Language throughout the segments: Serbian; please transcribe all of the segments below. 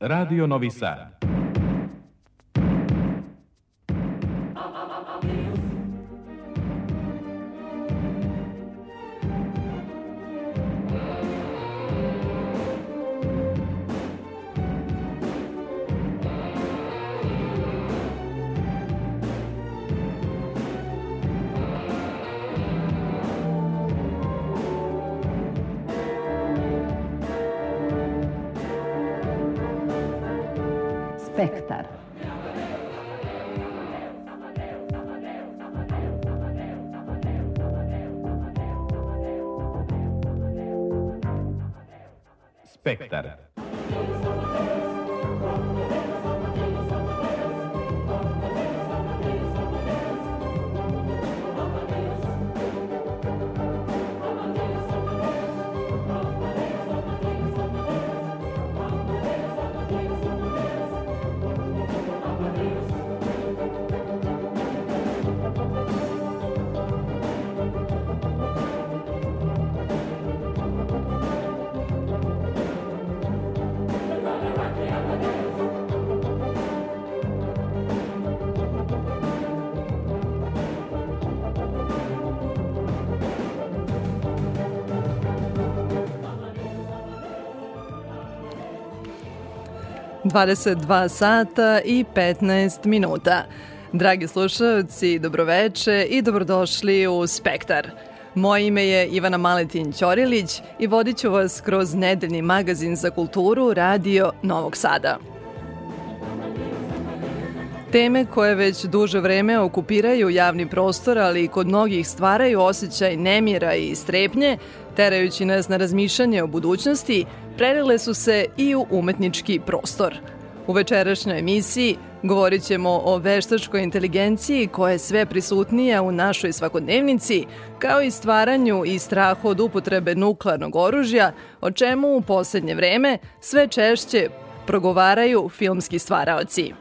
Radio Novi Sad. 22 sata i 15 minuta. Dragi slušalci, dobroveče i dobrodošli u Spektar. Moje ime je Ivana Maletin Ćorilić i vodit ću vas kroz nedeljni magazin za kulturu Radio Novog Sada. Teme koje već duže vreme okupiraju javni prostor, ali i kod mnogih stvaraju osjećaj nemira i strepnje, terajući nas na razmišljanje o budućnosti, prelile su se i u umetnički prostor. U večerašnjoj emisiji govorit ćemo o veštačkoj inteligenciji koja je sve prisutnija u našoj svakodnevnici, kao i stvaranju i strahu od upotrebe nuklearnog oružja, o čemu u poslednje vreme sve češće progovaraju filmski stvaraoci.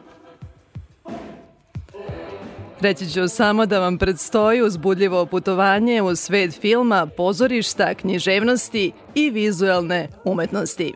Reći ću samo da vam predstoji uzbudljivo putovanje u svet filma, pozorišta, književnosti i vizuelne umetnosti.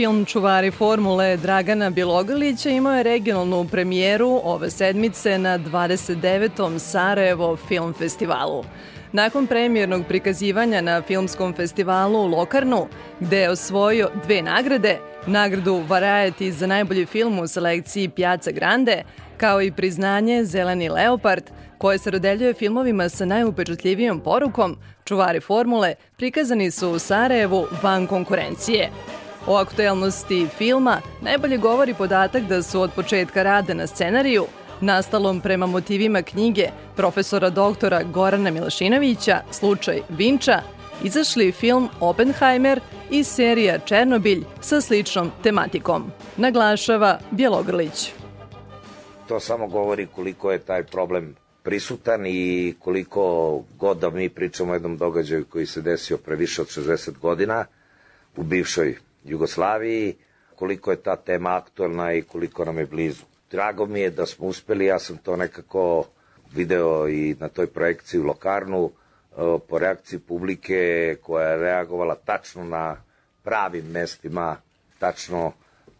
Film Čuvari formule Dragana Bjelogrlića imao je regionalnu premijeru ove sedmice na 29. Sarajevo Film Festivalu. Nakon premijernog prikazivanja na filmskom festivalu u Lokarnu, gde je osvojio dve nagrade, nagradu Variety za najbolji film u selekciji Pjaca Grande, kao i priznanje Zeleni Leopard, koje se rodeljuje filmovima sa najupečatljivijom porukom, Čuvari formule prikazani su u Sarajevu van konkurencije. O aktuelnosti filma najbolje govori podatak da su od početka rada na scenariju, nastalom prema motivima knjige profesora doktora Gorana Milošinovića, slučaj Vinča, izašli film Oppenheimer i serija Černobilj sa sličnom tematikom, naglašava Bjelogrlić. to samo govori koliko je taj problem prisutan i koliko god da mi pričamo o jednom događaju koji se desio pre više od 60 godina u bivšoj Jugoslaviji, koliko je ta tema aktualna i koliko nam je blizu. Drago mi je da smo uspeli, ja sam to nekako video i na toj projekciji u Lokarnu, e, po reakciji publike koja je reagovala tačno na pravim mestima, tačno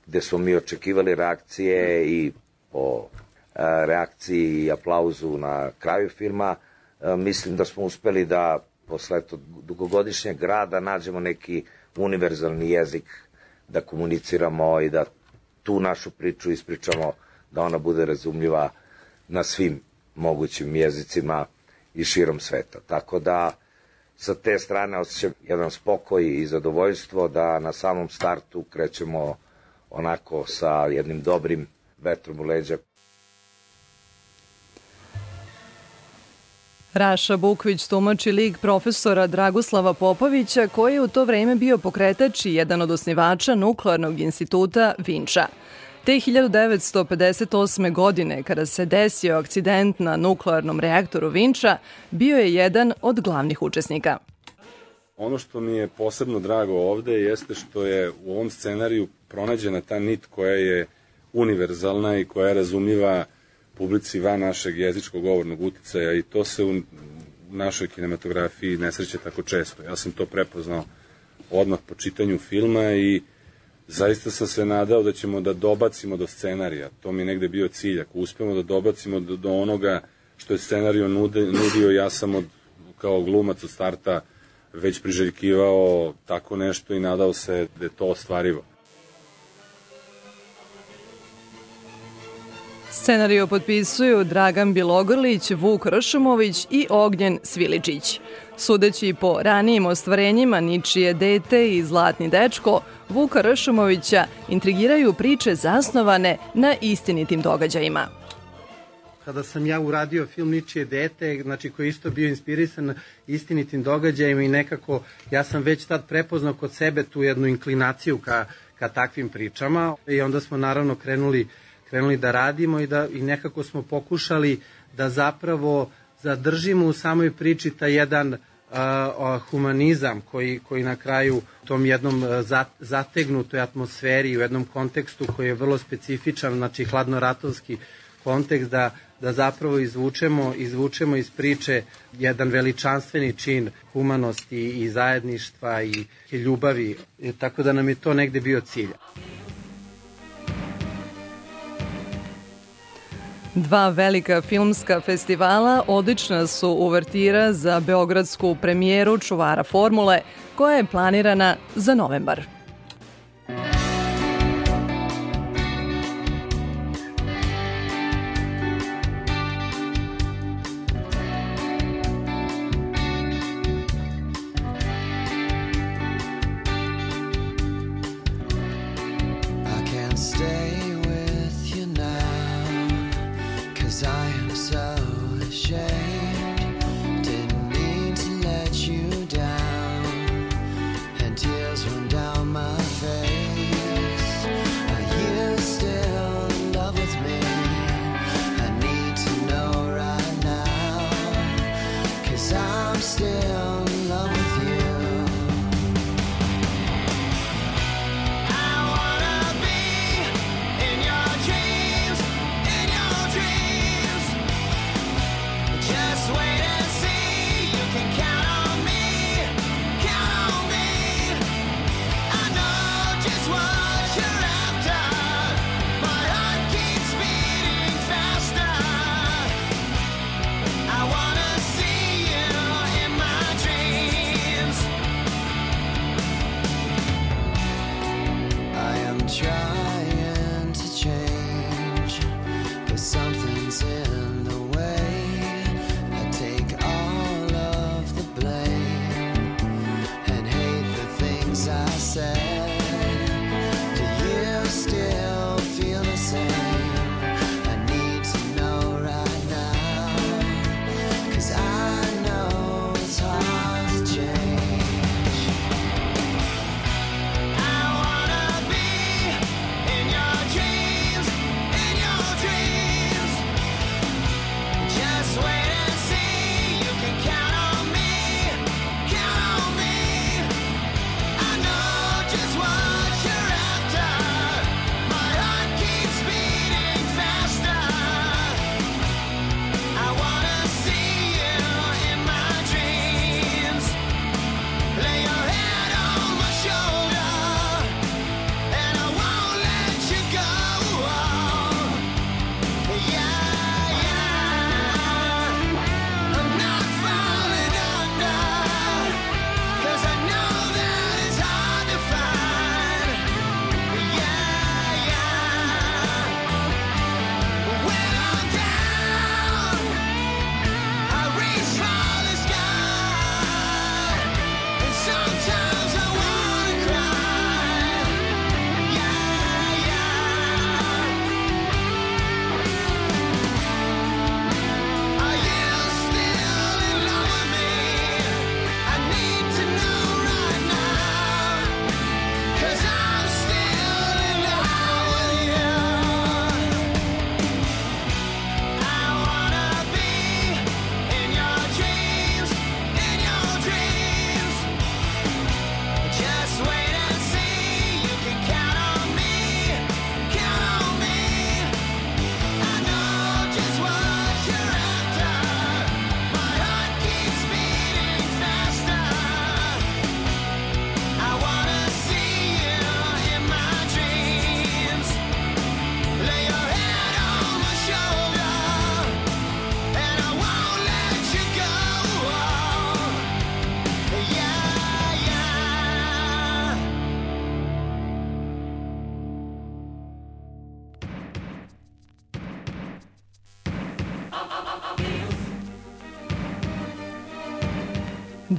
gde smo mi očekivali reakcije i po e, reakciji i aplauzu na kraju filma, e, mislim da smo uspeli da posle dugogodišnjeg rada nađemo neki univerzalni jezik da komuniciramo i da tu našu priču ispričamo da ona bude razumljiva na svim mogućim jezicima i širom sveta. Tako da sa te strane osjećam jedan spokoj i zadovoljstvo da na samom startu krećemo onako sa jednim dobrim vetrom u leđa Raša Bukvić tumači lik profesora Dragoslava Popovića koji je u to vreme bio pokretač i jedan od osnivača Nuklearnog instituta Vinča. Te 1958. godine, kada se desio akcident na nuklearnom reaktoru Vinča, bio je jedan od glavnih učesnika. Ono što mi je posebno drago ovde jeste što je u ovom scenariju pronađena ta nit koja je univerzalna i koja je razumljiva publici van našeg jezičkog govornog uticaja i to se u našoj kinematografiji ne sreće tako često. Ja sam to prepoznao odmah po čitanju filma i zaista sam se nadao da ćemo da dobacimo do scenarija. To mi je negde bio cilj. Ako uspemo da dobacimo do, do onoga što je scenario nude, nudio, ja sam od, kao glumac od starta već priželjkivao tako nešto i nadao se da je to ostvarivo. Scenariju potpisuju Dragan Bilogrlić, Vuk Ršumović i Ognjen Sviličić. Sudeći po ranijim ostvarenjima Ničije dete i Zlatni dečko, Vuka Ršumovića intrigiraju priče zasnovane na istinitim događajima. kada sam ja uradio film Ničije dete, znači koji je isto bio inspirisan istinitim događajima i nekako ja sam već tad prepoznao kod sebe tu jednu inklinaciju ka, ka takvim pričama i onda smo naravno krenuli krenuli da radimo i, da, i nekako smo pokušali da zapravo zadržimo u samoj priči ta jedan a, humanizam koji, koji na kraju u tom jednom zategnutoj atmosferi, u jednom kontekstu koji je vrlo specifičan, znači hladnoratovski kontekst da, da zapravo izvučemo, izvučemo iz priče jedan veličanstveni čin humanosti i zajedništva i ljubavi, e, tako da nam je to negde bio cilj. Dva velika filmska festivala odlična su uvertira za beogradsku premijeru Čuvara formule koja je planirana za novembar.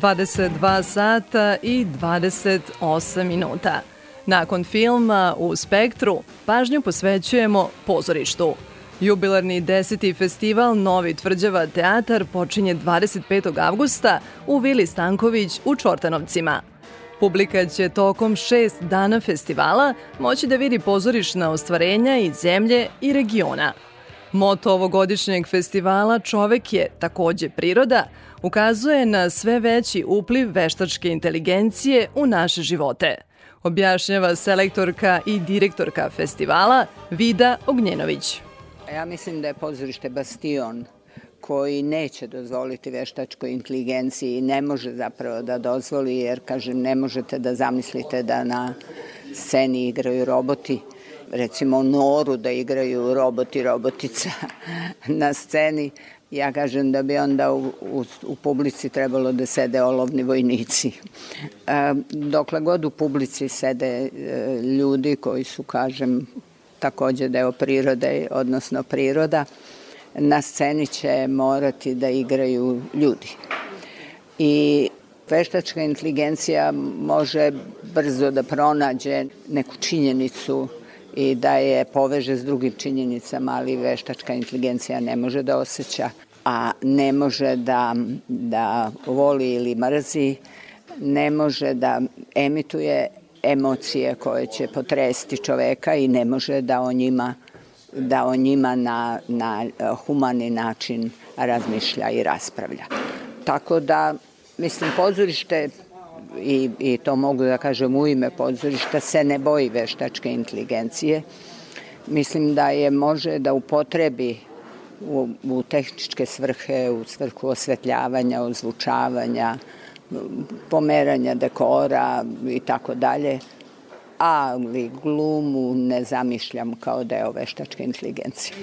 22 sata i 28 minuta. Nakon filma u Spektru pažnju posvećujemo pozorištu. Jubilarni 10. festival Novi tvrđava teatar počinje 25. avgusta u Vili Stanković u Čortanovcima. Publika će tokom šest dana festivala moći da vidi pozorišna ostvarenja iz zemlje i regiona. Moto ovogodišnjeg festivala Čovek je takođe priroda, ukazuje na sve veći upliv veštačke inteligencije u naše živote, objašnjava selektorka i direktorka festivala Vida Ognjenović. Ja mislim da je pozorište Bastion koji neće dozvoliti veštačkoj inteligenciji i ne može zapravo da dozvoli jer, kažem, ne možete da zamislite da na sceni igraju roboti recimo Noru da igraju roboti, robotica na sceni ja kažem da bi onda u, u, u publici trebalo da sede olovni vojnici. E, dokle god u publici sede e, ljudi koji su, kažem, takođe deo prirode, odnosno priroda, na sceni će morati da igraju ljudi. I veštačka inteligencija može brzo da pronađe neku činjenicu i da je poveže s drugim činjenicama, ali veštačka inteligencija ne može da osjeća, a ne može da, da voli ili mrzi, ne može da emituje emocije koje će potresti čoveka i ne može da o njima da o njima na, na humani način razmišlja i raspravlja. Tako da, mislim, pozorište i, i to mogu da kažem u ime pozorišta, se ne boji veštačke inteligencije. Mislim da je može da upotrebi u, u tehničke svrhe, u svrhu osvetljavanja, ozvučavanja, pomeranja dekora i tako dalje, ali glumu ne zamišljam kao deo veštačke inteligencije.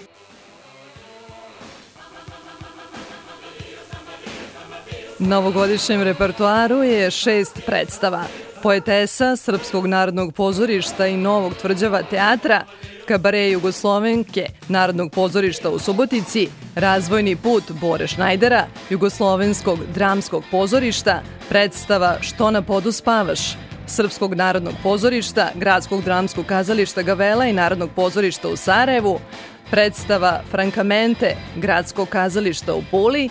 Na ovogodišnjem repertoaru je šest predstava. Poetesa Srpskog narodnog pozorišta i Novog tvrđava teatra, kabare Jugoslovenke Narodnog pozorišta u Subotici, Razvojni put Bore Šnajdera, Jugoslovenskog dramskog pozorišta, predstava Što na podu spavaš, Srpskog narodnog pozorišta, Gradskog dramskog kazališta Gavela i Narodnog pozorišta u Sarajevu, predstava Frankamente Gradskog kazališta u Puli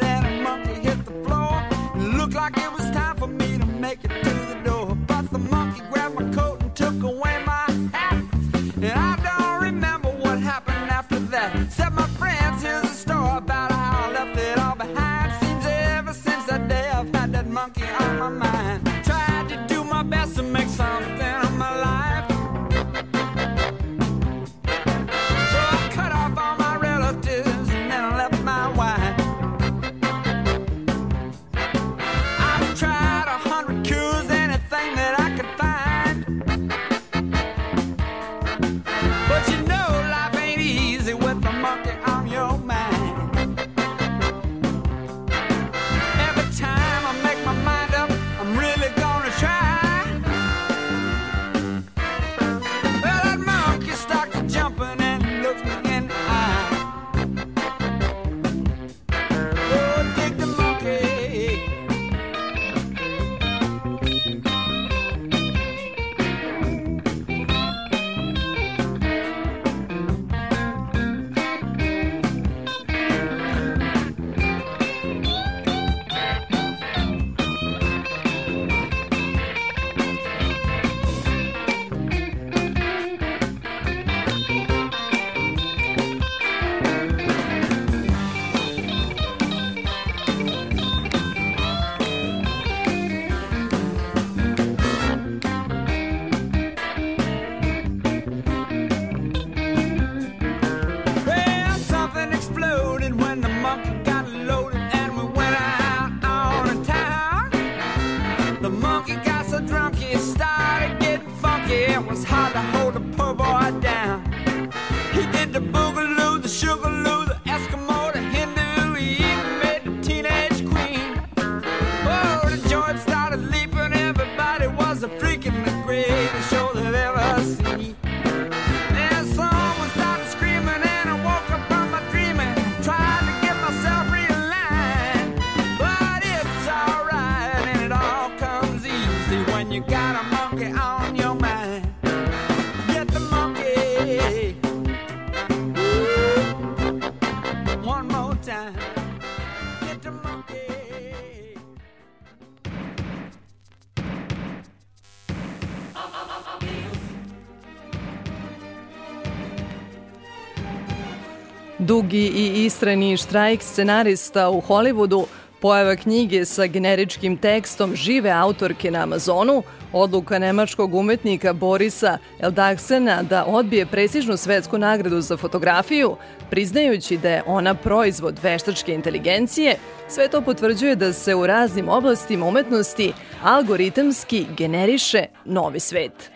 like it was time for me to make it to the funky. It was hard to hold a poor boy down. Štrajk scenarista u Hollywoodu, pojava knjige sa generičkim tekstom žive autorke na Amazonu, odluka nemačkog umetnika Borisa Eldaksena da odbije prestižnu svetsku nagradu za fotografiju, priznajući da je ona proizvod veštačke inteligencije, sve to potvrđuje da se u raznim oblastima umetnosti algoritamski generiše novi svet.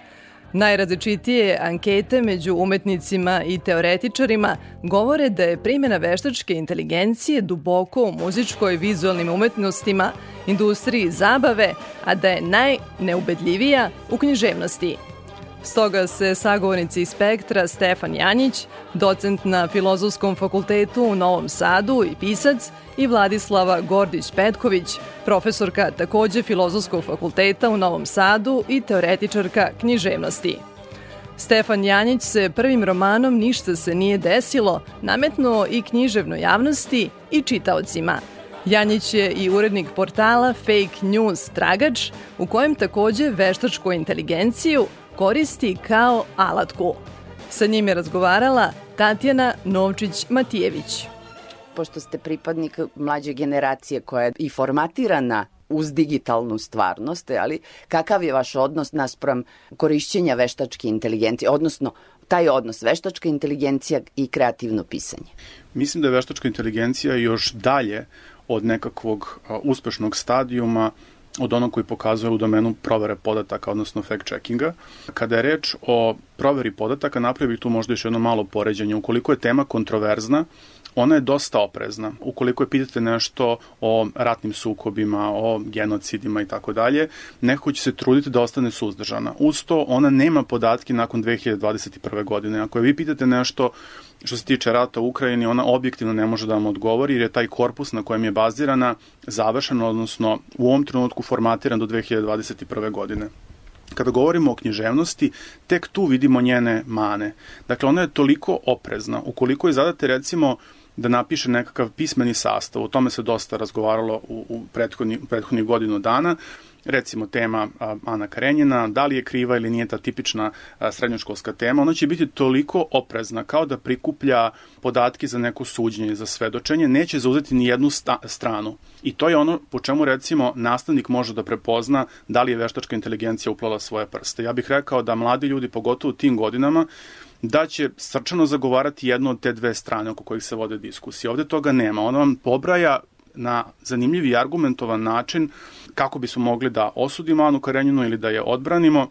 Najrazličitije ankete među umetnicima i teoretičarima govore da je primjena veštačke inteligencije duboko u muzičkoj vizualnim umetnostima, industriji zabave, a da je najneubedljivija u književnosti. Stoga se sagovornici Spektra Stefan Janjić, docent na Filozofskom fakultetu u Novom Sadu i pisac, i Vladislava Gordić-Petković, profesorka takođe Filozofskog fakulteta u Novom Sadu i teoretičarka književnosti. Stefan Janjić se prvim romanom Ništa se nije desilo nametnuo i književnoj javnosti i čitaocima. Janjić je i urednik portala Fake News Tragač, u kojem takođe veštačku inteligenciju koristi kao alatku. Sa njim je razgovarala Tatjana Novčić-Matijević. Pošto ste pripadnik mlađe generacije koja je i formatirana uz digitalnu stvarnost, ali kakav je vaš odnos naspram korišćenja veštačke inteligencije, odnosno taj odnos veštačka inteligencija i kreativno pisanje? Mislim da je veštačka inteligencija još dalje od nekakvog uspešnog stadijuma od onog koji pokazuje u domenu provere podataka, odnosno fact-checkinga. Kada je reč o proveri podataka, napravio bih tu možda još jedno malo poređenje. Ukoliko je tema kontroverzna, ona je dosta oprezna. Ukoliko je pitate nešto o ratnim sukobima, o genocidima i tako dalje, neko će se truditi da ostane suzdržana. Uz to, ona nema podatke nakon 2021. godine. Ako je vi pitate nešto što se tiče rata u Ukrajini, ona objektivno ne može da vam odgovori jer je taj korpus na kojem je bazirana završen, odnosno u ovom trenutku formatiran do 2021. godine. Kada govorimo o književnosti, tek tu vidimo njene mane. Dakle, ona je toliko oprezna. Ukoliko je zadate recimo da napiše nekakav pismeni sastav, o tome se dosta razgovaralo u, u prethodni, prethodnih godinu dana, recimo tema Ana Karenjina, da li je kriva ili nije ta tipična srednjoškolska tema, ona će biti toliko oprezna kao da prikuplja podatke za neko suđenje, za svedočenje, neće zauzeti ni jednu stranu. I to je ono po čemu recimo nastavnik može da prepozna da li je veštačka inteligencija uplala svoje prste. Ja bih rekao da mladi ljudi, pogotovo u tim godinama, da će srčano zagovarati jednu od te dve strane oko kojih se vode diskusije. Ovde toga nema. Ona vam pobraja na zanimljiv i argumentovan način kako bismo mogli da osudimo Anu Karenjinu ili da je odbranimo,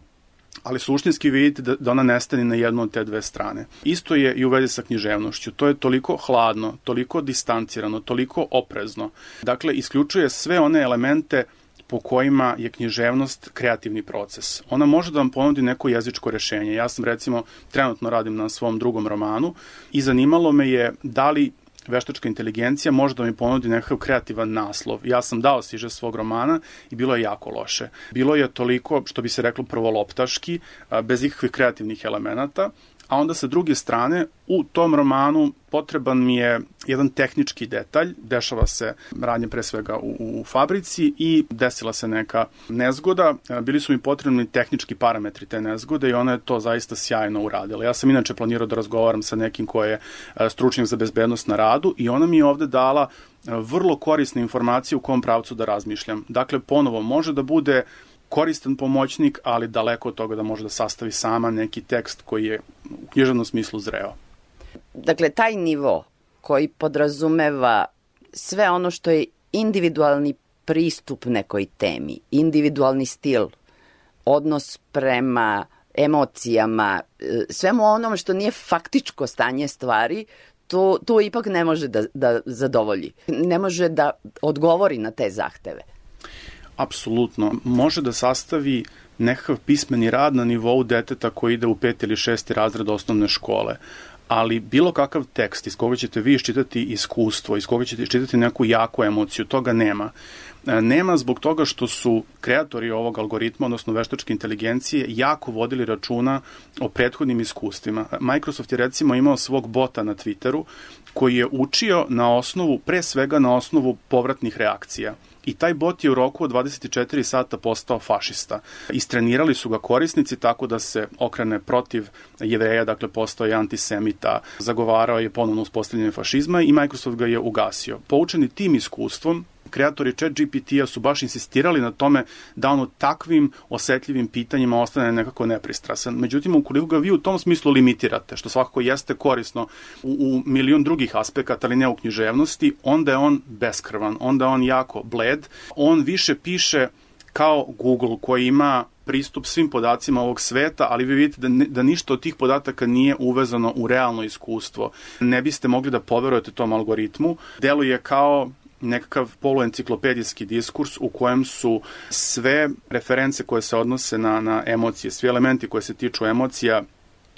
ali suštinski vidite da, da ona nestane na jednu od te dve strane. Isto je i u vezi sa književnošću. To je toliko hladno, toliko distancirano, toliko oprezno. Dakle, isključuje sve one elemente po kojima je književnost kreativni proces. Ona može da vam ponudi neko jezičko rešenje. Ja sam recimo trenutno radim na svom drugom romanu i zanimalo me je da li veštačka inteligencija može da mi ponudi nekakav kreativan naslov. Ja sam dao siže svog romana i bilo je jako loše. Bilo je toliko, što bi se reklo, prvoloptaški, bez ikakvih kreativnih elemenata, a onda sa druge strane u tom romanu potreban mi je jedan tehnički detalj, dešava se radnje pre svega u, u fabrici i desila se neka nezgoda, bili su mi potrebni tehnički parametri te nezgode i ona je to zaista sjajno uradila. Ja sam inače planirao da razgovaram sa nekim ko je stručnjak za bezbednost na radu i ona mi je ovde dala vrlo korisne informacije u kom pravcu da razmišljam. Dakle, ponovo, može da bude koristan pomoćnik, ali daleko od toga da može da sastavi sama neki tekst koji je u književnom smislu zreo. Dakle, taj nivo koji podrazumeva sve ono što je individualni pristup nekoj temi, individualni stil, odnos prema emocijama, e, svemu onome što nije faktičko stanje stvari, to, to ipak ne može da, da zadovolji. Ne može da odgovori na te zahteve apsolutno može da sastavi nekakav pismeni rad na nivou deteta koji ide u peti ili šesti razred osnovne škole ali bilo kakav tekst iz koga ćete vi iščitati iskustvo, iz koga ćete iščitati neku jaku emociju, toga nema. E, nema zbog toga što su kreatori ovog algoritma, odnosno veštačke inteligencije, jako vodili računa o prethodnim iskustvima. Microsoft je recimo imao svog bota na Twitteru koji je učio na osnovu, pre svega na osnovu povratnih reakcija. I taj bot je u roku od 24 sata postao fašista. Istrenirali su ga korisnici tako da se okrene protiv jevreja, dakle postao je antisemita, zagovarao je ponovno uspostavljanje fašizma i Microsoft ga je ugasio. Poučeni tim iskustvom, kreatori ChatGPT-a su baš insistirali na tome da on u takvim osetljivim pitanjima ostane nekako nepristrasan. Međutim, ukoliko ga vi u tom smislu limitirate, što svakako jeste korisno u, u milion drugih aspekata, ali ne u književnosti, onda je on beskrvan, onda je on jako bled, on više piše kao Google koji ima pristup svim podacima ovog sveta, ali vi vidite da, ne, da ništa od tih podataka nije uvezano u realno iskustvo. Ne biste mogli da poverujete tom algoritmu. Deluje kao nekakav poluenciklopedijski diskurs u kojem su sve reference koje se odnose na, na emocije, svi elementi koje se tiču emocija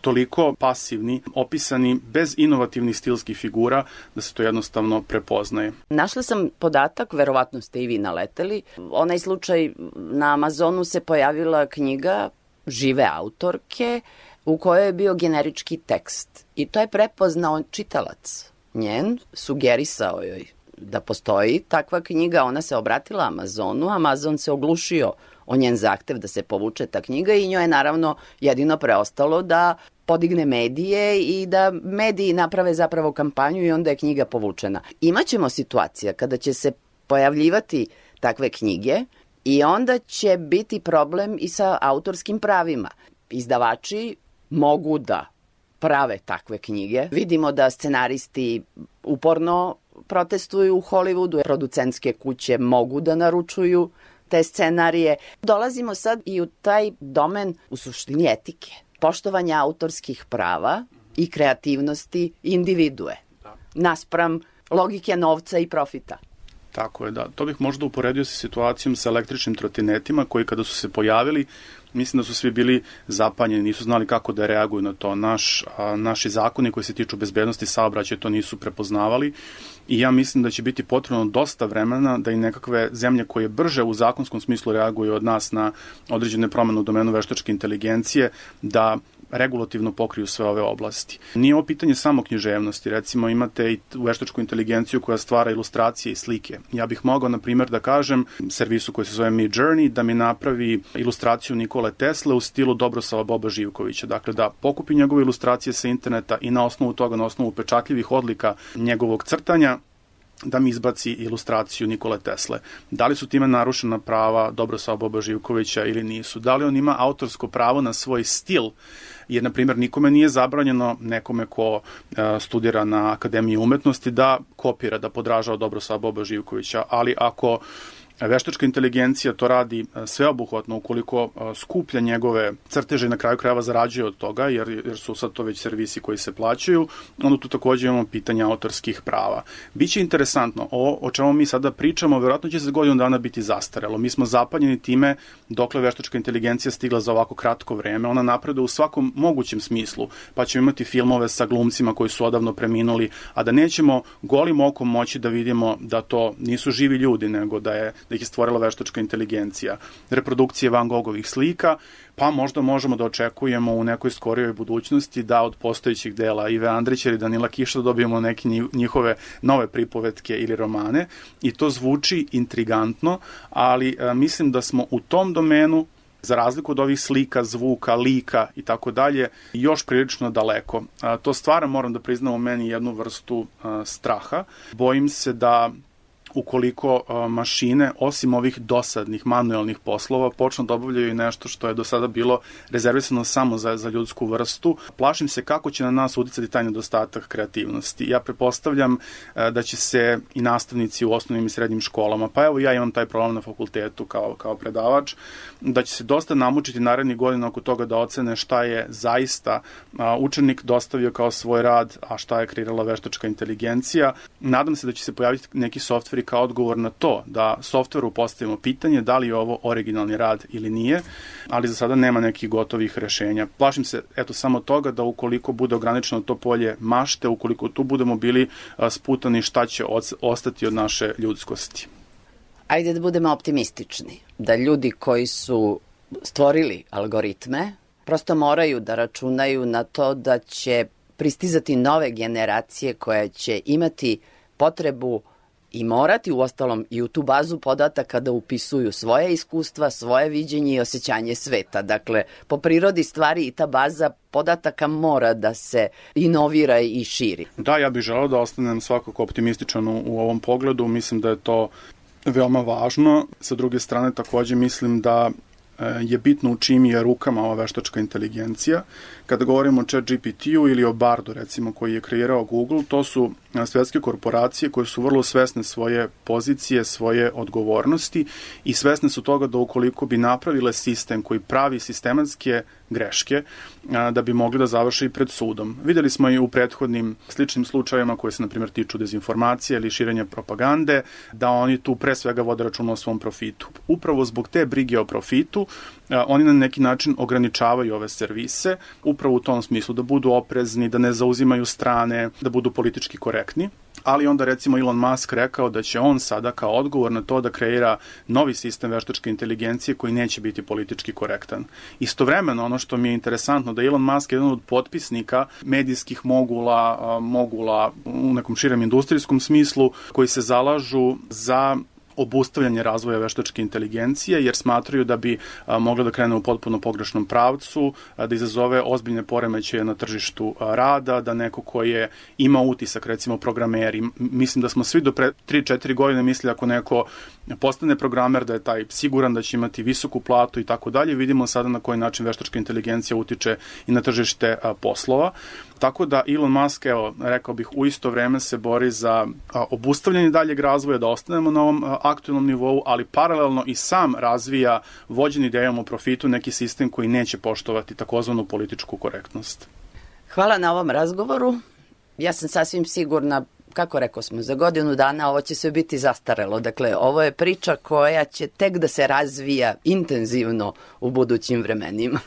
toliko pasivni, opisani bez inovativnih stilskih figura da se to jednostavno prepoznaje. Našla sam podatak, verovatno ste i vi naleteli, onaj slučaj na Amazonu se pojavila knjiga žive autorke u kojoj je bio generički tekst i to je prepoznao čitalac njen, sugerisao joj da postoji takva knjiga, ona se obratila Amazonu, Amazon se oglušio o njen zahtev da se povuče ta knjiga i njoj je naravno jedino preostalo da podigne medije i da mediji naprave zapravo kampanju i onda je knjiga povučena. Imaćemo situacija kada će se pojavljivati takve knjige i onda će biti problem i sa autorskim pravima. Izdavači mogu da prave takve knjige. Vidimo da scenaristi uporno protestuju u Hollywoodu, producentske kuće mogu da naručuju te scenarije. Dolazimo sad i u taj domen u suštini etike, poštovanja autorskih prava i kreativnosti individue, naspram logike novca i profita. Tako je, da. To bih možda uporedio sa situacijom sa električnim trotinetima koji kada su se pojavili, mislim da su svi bili zapanjeni, nisu znali kako da reaguju na to. Naš, a, naši zakoni koji se tiču bezbednosti saobraćaja to nisu prepoznavali i ja mislim da će biti potrebno dosta vremena da i nekakve zemlje koje brže u zakonskom smislu reaguju od nas na određene promene u domenu veštačke inteligencije, da regulativno pokriju sve ove oblasti. Nije ovo pitanje samo književnosti, recimo imate i veštačku inteligenciju koja stvara ilustracije i slike. Ja bih mogao, na primjer, da kažem servisu koji se zove Mid Journey da mi napravi ilustraciju Nikole Tesle u stilu Dobrosava Boba Živkovića. Dakle, da pokupi njegove ilustracije sa interneta i na osnovu toga, na osnovu pečatljivih odlika njegovog crtanja, da mi izbaci ilustraciju Nikole Tesle. Da li su time narušena prava Dobrosava Boba Živkovića ili nisu? Da li on ima autorsko pravo na svoj stil? Jer, na primjer, nikome nije zabranjeno nekome ko e, studira na Akademiji umetnosti da kopira, da podražava Dobrosava Boba Živkovića, ali ako Veštačka inteligencija to radi e, sveobuhvatno ukoliko e, skuplja njegove crteže i na kraju krajeva zarađuje od toga, jer, jer su sad to već servisi koji se plaćaju, onda tu takođe imamo pitanje autorskih prava. Biće interesantno, o, o čemu mi sada pričamo, verovatno će se godinu dana biti zastarelo. Mi smo zapanjeni time dokle veštačka inteligencija stigla za ovako kratko vreme. Ona napreduje u svakom mogućem smislu, pa ćemo imati filmove sa glumcima koji su odavno preminuli, a da nećemo golim okom moći da vidimo da to nisu živi ljudi, nego da je da ih je stvorila veštačka inteligencija. Reprodukcije Van Gogovih slika, pa možda možemo da očekujemo u nekoj skorijoj budućnosti da od postojećih dela Ive Andrića ili Danila Kiša dobijemo neke njihove nove pripovetke ili romane i to zvuči intrigantno, ali a, mislim da smo u tom domenu za razliku od ovih slika, zvuka, lika i tako dalje, još prilično daleko. A, to stvara, moram da priznam u meni jednu vrstu a, straha. Bojim se da ukoliko mašine, osim ovih dosadnih manuelnih poslova, počnu da obavljaju i nešto što je do sada bilo rezervisano samo za, za ljudsku vrstu. Plašim se kako će na nas uticati taj nedostatak kreativnosti. Ja prepostavljam da će se i nastavnici u osnovnim i srednjim školama, pa evo ja imam taj problem na fakultetu kao, kao predavač, da će se dosta namučiti narednih godina oko toga da ocene šta je zaista učenik dostavio kao svoj rad, a šta je kreirala veštačka inteligencija. Nadam se da će se pojaviti neki softveri kao odgovor na to, da softveru postavimo pitanje da li je ovo originalni rad ili nije, ali za sada nema nekih gotovih rešenja. Plašim se eto samo toga da ukoliko bude ograničeno to polje mašte, ukoliko tu budemo bili sputani šta će ostati od naše ljudskosti. Ajde da budemo optimistični, da ljudi koji su stvorili algoritme prosto moraju da računaju na to da će pristizati nove generacije koje će imati potrebu i morati u ostalom i u tu bazu podataka da upisuju svoje iskustva, svoje viđenje i osjećanje sveta. Dakle, po prirodi stvari i ta baza podataka mora da se inovira i širi. Da, ja bih želeo da ostanem svakako optimističan u, ovom pogledu. Mislim da je to veoma važno. Sa druge strane, takođe mislim da je bitno u čim je rukama ova veštačka inteligencija. Kada govorimo o chat GPT-u ili o Bardu, recimo, koji je kreirao Google, to su svetske korporacije koje su vrlo svesne svoje pozicije, svoje odgovornosti i svesne su toga da ukoliko bi napravile sistem koji pravi sistematske greške, da bi mogli da završe i pred sudom. Videli smo i u prethodnim sličnim slučajevima koje se, na primjer, tiču dezinformacije ili širenja propagande, da oni tu pre svega vode računa o svom profitu. Upravo zbog te brige o profitu, oni na neki način ograničavaju ove servise, upravo u tom smislu da budu oprezni, da ne zauzimaju strane, da budu politički korektni ali onda recimo Elon Musk rekao da će on sada kao odgovor na to da kreira novi sistem veštačke inteligencije koji neće biti politički korektan. Istovremeno ono što mi je interesantno da Elon Musk je jedan od potpisnika medijskih mogula, mogula u nekom širem industrijskom smislu koji se zalažu za obustavljanje razvoja veštačke inteligencije, jer smatraju da bi mogla da krene u potpuno pogrešnom pravcu, da izazove ozbiljne poremećaje na tržištu rada, da neko ko je ima utisak, recimo programeri, mislim da smo svi do pre 3-4 godine mislili ako neko postane programer da je taj siguran da će imati visoku platu i tako dalje, vidimo sada na koji način veštačka inteligencija utiče i na tržište poslova. Tako da Elon Musk, evo, rekao bih, u isto vreme se bori za obustavljanje daljeg razvoja, da ostanemo na ovom aktualnom nivou, ali paralelno i sam razvija vođen idejom o profitu neki sistem koji neće poštovati takozvanu političku korektnost. Hvala na ovom razgovoru. Ja sam sasvim sigurna kako rekao smo, za godinu dana ovo će sve biti zastarelo. Dakle, ovo je priča koja će tek da se razvija intenzivno u budućim vremenima.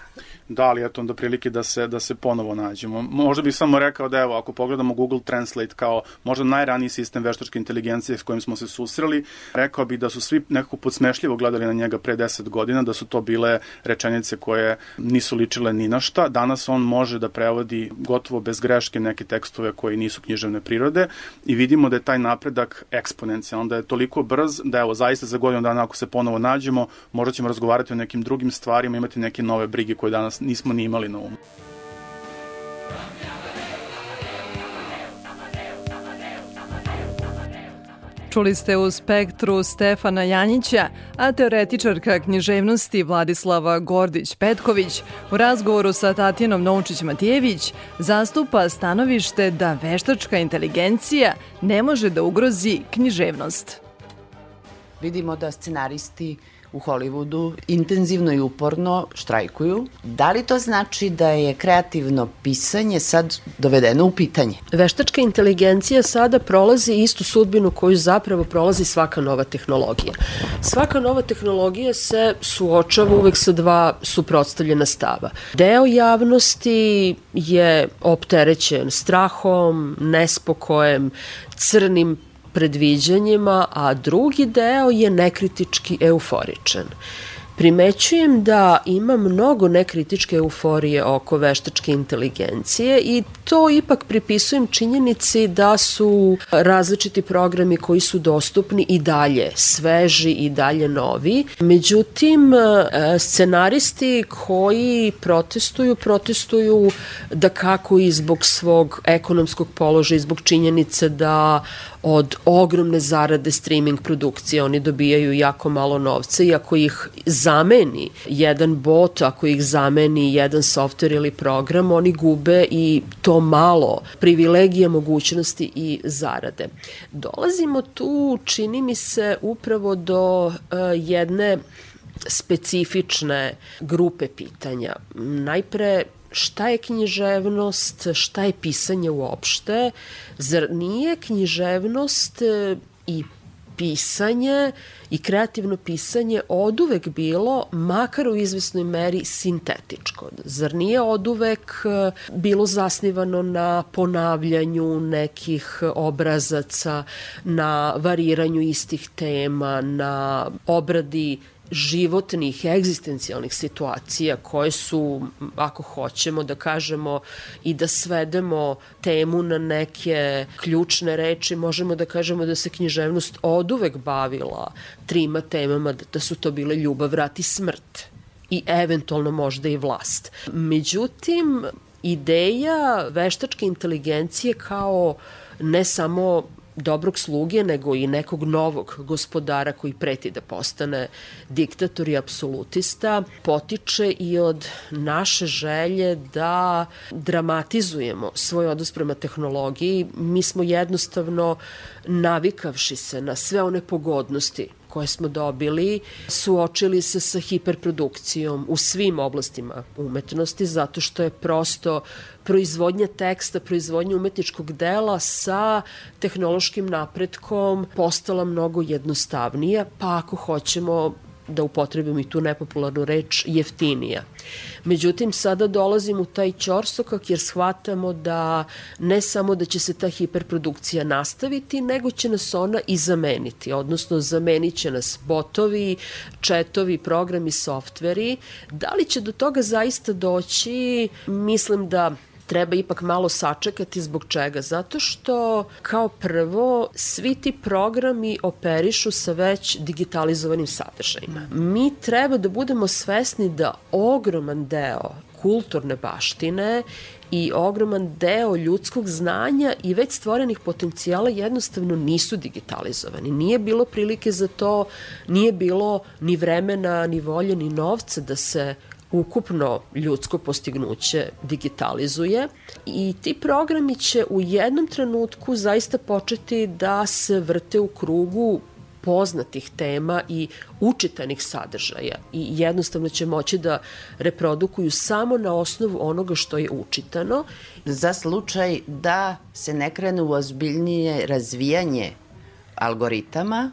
Da, ali eto onda prilike da se, da se ponovo nađemo. Možda bih samo rekao da evo, ako pogledamo Google Translate kao možda najraniji sistem veštačke inteligencije s kojim smo se susreli, rekao bih da su svi nekako podsmešljivo gledali na njega pre 10 godina, da su to bile rečenice koje nisu ličile ni na šta. Danas on može da prevodi gotovo bez greške neke tekstove koji nisu književne prirode i vidimo da je taj napredak eksponencijalan, da je toliko brz da evo zaista za godinu dana ako se ponovo nađemo, možda ćemo razgovarati o nekim drugim stvarima, imati neke nove brige koje danas nismo ni imali na umu. Čuli ste u spektru Stefana Janjića, a teoretičarka književnosti Vladislava Gordić-Petković u razgovoru sa Tatjanom Novčić-Matijević zastupa stanovište da veštačka inteligencija ne može da ugrozi književnost. Vidimo da scenaristi u Hollywoodu intenzivno i uporno štrajkuju. Da li to znači da je kreativno pisanje sad dovedeno u pitanje? Veštačka inteligencija sada prolazi istu sudbinu koju zapravo prolazi svaka nova tehnologija. Svaka nova tehnologija se suočava uvek sa dva suprotstavljena stava. Deo javnosti je opterećen strahom, nespokojem, crnim predviđanjima, a drugi deo je nekritički euforičan. Primećujem da ima mnogo nekritičke euforije oko veštačke inteligencije i to ipak pripisujem činjenici da su različiti programi koji su dostupni i dalje sveži i dalje novi. Međutim, e, scenaristi koji protestuju, protestuju da kako i zbog svog ekonomskog položaja zbog činjenice da od ogromne zarade streaming produkcije oni dobijaju jako malo novca i ako ih zameni jedan bot, ako ih zameni jedan softver ili program, oni gube i to malo privilegija, mogućnosti i zarade. Dolazimo tu, čini mi se, upravo do uh, jedne specifične grupe pitanja. Najpre šta je književnost, šta je pisanje uopšte, zar nije književnost e, i pisanje i kreativno pisanje oduvek bilo, makar u izvesnoj meri, sintetičko. Zar nije oduvek e, bilo zasnivano na ponavljanju nekih obrazaca, na variranju istih tema, na obradi životnih, egzistencijalnih situacija koje su, ako hoćemo da kažemo i da svedemo temu na neke ključne reči, možemo da kažemo da se književnost oduvek bavila trima temama, da su to bile ljubav, rat i smrt i eventualno možda i vlast. Međutim, ideja veštačke inteligencije kao ne samo dobrog sluge, nego i nekog novog gospodara koji preti da postane diktator i apsolutista, potiče i od naše želje da dramatizujemo svoj odnos prema tehnologiji. Mi smo jednostavno navikavši se na sve one pogodnosti koje smo dobili, suočili se sa hiperprodukcijom u svim oblastima umetnosti, zato što je prosto proizvodnja teksta, proizvodnja umetničkog dela sa tehnološkim napretkom postala mnogo jednostavnija, pa ako hoćemo da upotrebim i tu nepopularnu reč, jeftinija. Međutim, sada dolazim u taj ćorsokak jer shvatamo da ne samo da će se ta hiperprodukcija nastaviti, nego će nas ona i zameniti, odnosno zamenit će nas botovi, četovi, programi, softveri. Da li će do toga zaista doći? Mislim da treba ipak malo sačekati zbog čega? Zato što kao prvo svi ti programi operišu sa već digitalizovanim sadržajima. Mi treba da budemo svesni da ogroman deo kulturne baštine i ogroman deo ljudskog znanja i već stvorenih potencijala jednostavno nisu digitalizovani. Nije bilo prilike za to, nije bilo ni vremena, ni volje, ni novca da se ukupno ljudsko postignuće digitalizuje i ti programi će u jednom trenutku zaista početi da se vrte u krugu poznatih tema i učitanih sadržaja i jednostavno će moći da reprodukuju samo na osnovu onoga što je učitano. Za slučaj da se ne krene u ozbiljnije razvijanje algoritama,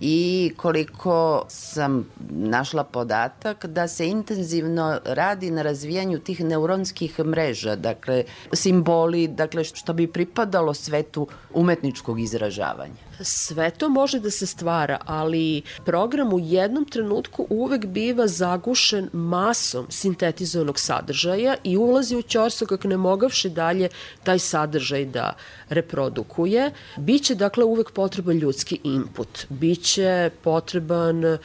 i koliko sam našla podatak da se intenzivno radi na razvijanju tih neuronskih mreža, dakle simboli, dakle što bi pripadalo svetu umetničkog izražavanja. Sve to može da se stvara, ali program u jednom trenutku uvek biva zagušen masom sintetizovanog sadržaja i ulazi u ćorsokak ne mogavši dalje taj sadržaj da reprodukuje. Biće dakle uvek potreban ljudski input, biće potreban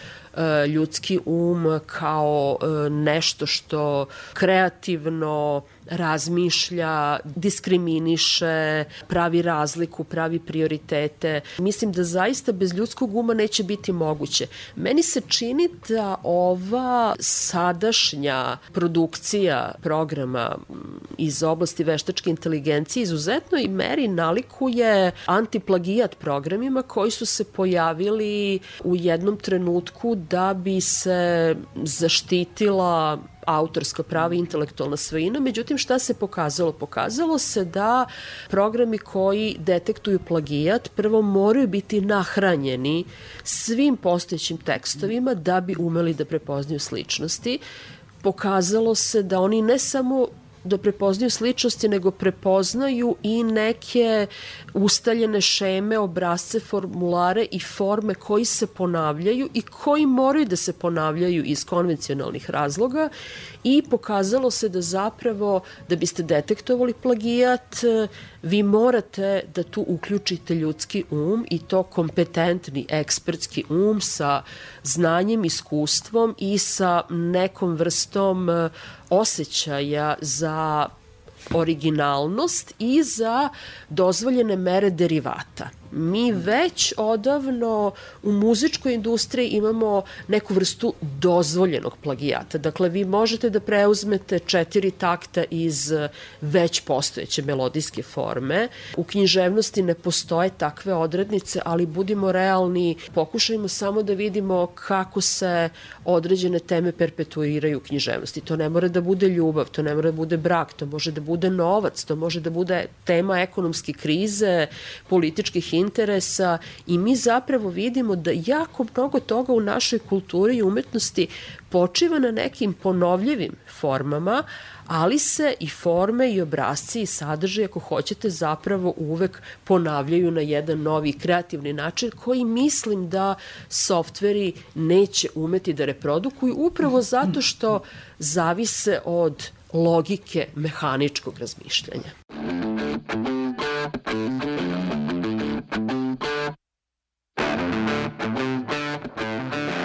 ljudski um kao e, nešto što kreativno razmišlja, diskriminiše, pravi razliku, pravi prioritete. Mislim da zaista bez ljudskog uma neće biti moguće. Meni se čini da ova sadašnja produkcija programa iz oblasti veštačke inteligencije izuzetno i meri nalikuje antiplagijat programima koji su se pojavili u jednom trenutku da bi se zaštitila autorska prava i intelektualna svojina, međutim šta se pokazalo? Pokazalo se da programi koji detektuju plagijat prvo moraju biti nahranjeni svim postojećim tekstovima da bi umeli da prepoznaju sličnosti. Pokazalo se da oni ne samo da prepoznaju sličnosti, nego prepoznaju i neke ustaljene šeme, obrazce, formulare i forme koji se ponavljaju i koji moraju da se ponavljaju iz konvencionalnih razloga i pokazalo se da zapravo da biste detektovali plagijat vi morate da tu uključite ljudski um i to kompetentni ekspertski um sa znanjem, iskustvom i sa nekom vrstom e, osjećaja za originalnost i za dozvoljene mere derivata mi već odavno u muzičkoj industriji imamo neku vrstu dozvoljenog plagijata. Dakle, vi možete da preuzmete četiri takta iz već postojeće melodijske forme. U književnosti ne postoje takve odrednice, ali budimo realni, pokušajmo samo da vidimo kako se određene teme perpetuiraju u književnosti. To ne mora da bude ljubav, to ne mora da bude brak, to može da bude novac, to može da bude tema ekonomske krize, političkih interesa i mi zapravo vidimo da jako mnogo toga u našoj kulturi i umetnosti počiva na nekim ponovljivim formama, ali se i forme i obrazci i sadržaj, ako hoćete, zapravo uvek ponavljaju na jedan novi kreativni način koji mislim da softveri neće umeti da reprodukuju upravo zato što zavise od logike mehaničkog razmišljanja. Thank you.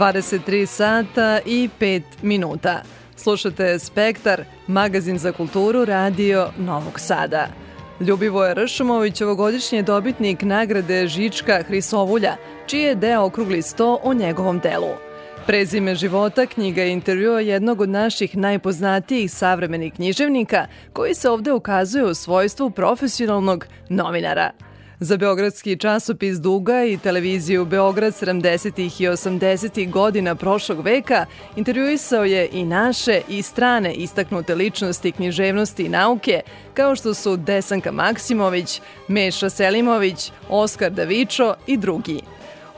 ...23 sata i 5 minuta. Slušate Spektar, magazin za kulturu Radio Novog Sada. Ljubivoje Ršumović ovogodišnji dobitnik nagrade Žička Hrisovulja, čiji je deo okrugli sto o njegovom delu. Prezime života knjiga je intervjua jednog od naših najpoznatijih savremenih književnika koji se ovde ukazuje u svojstvu profesionalnog novinara. Za Beogradski časopis Duga i televiziju Beograd 70. i 80. godina prošlog veka intervjuisao je i naše i strane istaknute ličnosti književnosti i nauke, kao što su Desanka Maksimović, Meša Selimović, Oskar Davičo i drugi.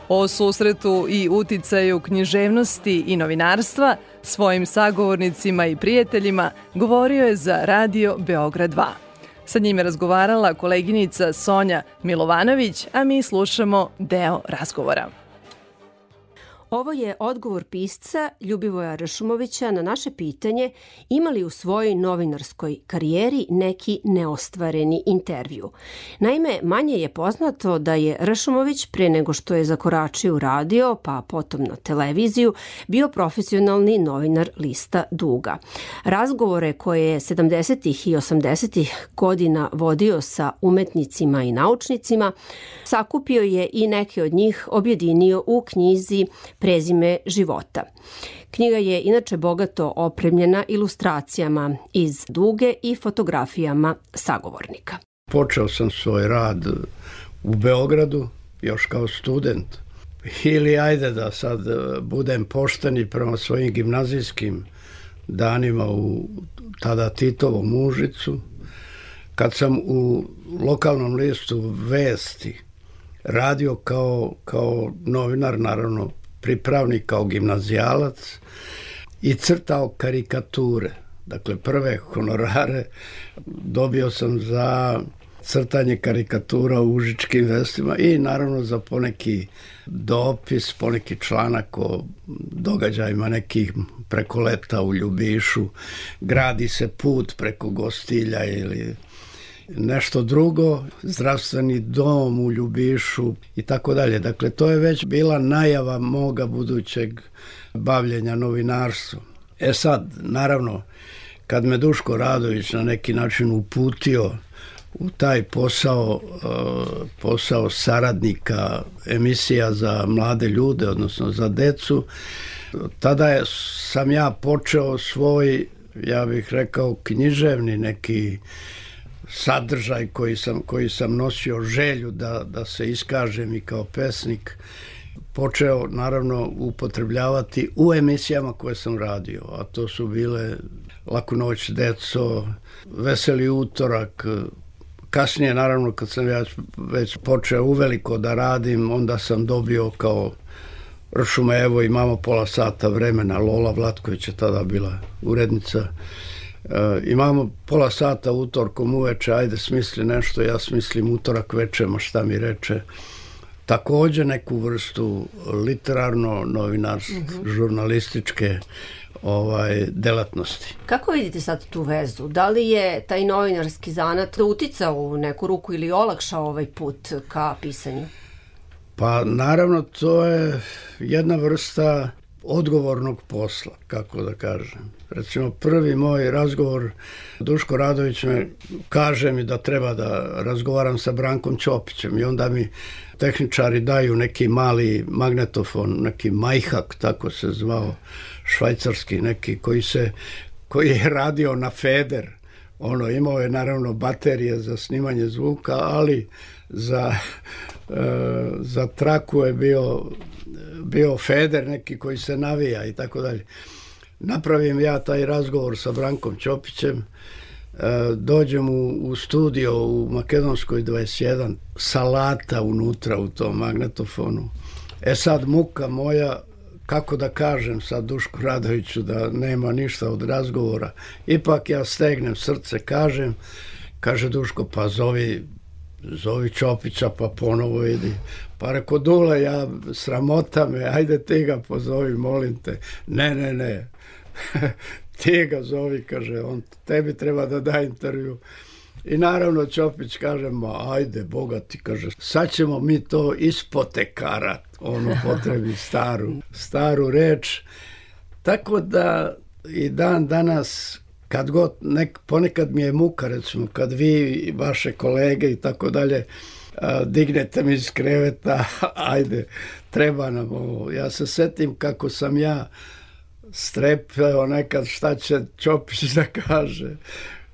O susretu i uticaju književnosti i novinarstva svojim sagovornicima i prijateljima govorio je za radio Beograd 2. Sa njim je razgovarala koleginica Sonja Milovanović, a mi slušamo deo razgovora. Ovo je odgovor pisca Ljubivoja Ršumovića na naše pitanje ima li u svojoj novinarskoj karijeri neki neostvareni intervju. Naime, manje je poznato da je Ršumović pre nego što je zakoračio u radio, pa potom na televiziju, bio profesionalni novinar lista Duga. Razgovore koje je 70. i 80. godina vodio sa umetnicima i naučnicima, sakupio je i neke od njih objedinio u knjizi Prezime života. Knjiga je inače bogato opremljena ilustracijama iz duge i fotografijama sagovornika. Počeo sam svoj rad u Beogradu, još kao student. Ili ajde da sad e, budem pošteni prema svojim gimnazijskim danima u tada Titovom Užicu. Kad sam u lokalnom listu Vesti radio kao, kao novinar, naravno pripravnik kao gimnazijalac i crtao karikature. Dakle, prve honorare dobio sam za crtanje karikatura u užičkim vestima i naravno za poneki dopis, poneki članak o događajima nekih preko leta u Ljubišu, gradi se put preko Gostilja ili nešto drugo, zdravstveni dom u Ljubišu i tako dalje. Dakle, to je već bila najava moga budućeg bavljenja novinarstvom. E sad, naravno, kad me Duško Radović na neki način uputio u taj posao, uh, posao saradnika emisija za mlade ljude, odnosno za decu, tada je, sam ja počeo svoj, ja bih rekao, književni neki sadržaj koji sam, koji sam nosio želju da, da se iskažem i kao pesnik počeo naravno upotrebljavati u emisijama koje sam radio, a to su bile Laku noć deco, Veseli utorak, kasnije naravno kad sam ja već počeo uveliko da radim, onda sam dobio kao Ršume, evo imamo pola sata vremena, Lola Vlatković je tada bila urednica E, imamo pola sata utorkom uveče, ajde smisli nešto, ja smislim utorak veče, ma šta mi reče. Takođe neku vrstu literarno, novinarske, mm -hmm. žurnalističke ovaj delatnosti. Kako vidite sad tu vezu? Da li je taj novinarski zanat uticao u neku ruku ili olakšao ovaj put ka pisanju? Pa naravno to je jedna vrsta odgovornog posla, kako da kažem. Recimo prvi moj razgovor, Duško Radović me kaže mi da treba da razgovaram sa Brankom Ćopićem i onda mi tehničari daju neki mali magnetofon, neki majhak, tako se zvao, švajcarski neki, koji se koji je radio na feder. Ono, imao je naravno baterije za snimanje zvuka, ali za, e, za traku je bio bio Feder neki koji se navija i tako dalje. Napravim ja taj razgovor sa Brankom Ćopićem, e, dođem u, u studio u Makedonskoj 21, salata unutra u tom magnetofonu. E sad muka moja, kako da kažem sad Duško Radoviću da nema ništa od razgovora, ipak ja stegnem srce, kažem, kaže Duško, pa zovi zovi Čopića pa ponovo idi. Pa reko Dule, ja sramota me, ajde ti ga pozovi, molim te. Ne, ne, ne. ti ga zovi, kaže, on tebi treba da da intervju. I naravno Ćopić kaže, ma ajde, Boga ti, kaže, sad ćemo mi to ispotekarat. On potrebi staru, staru reč. Tako da i dan danas kad god, nek, ponekad mi je muka, recimo, kad vi, i vaše kolege i tako dalje, dignete mi iz kreveta, ajde, treba nam ovo. Ja se setim kako sam ja strepeo nekad šta će Čopić da kaže.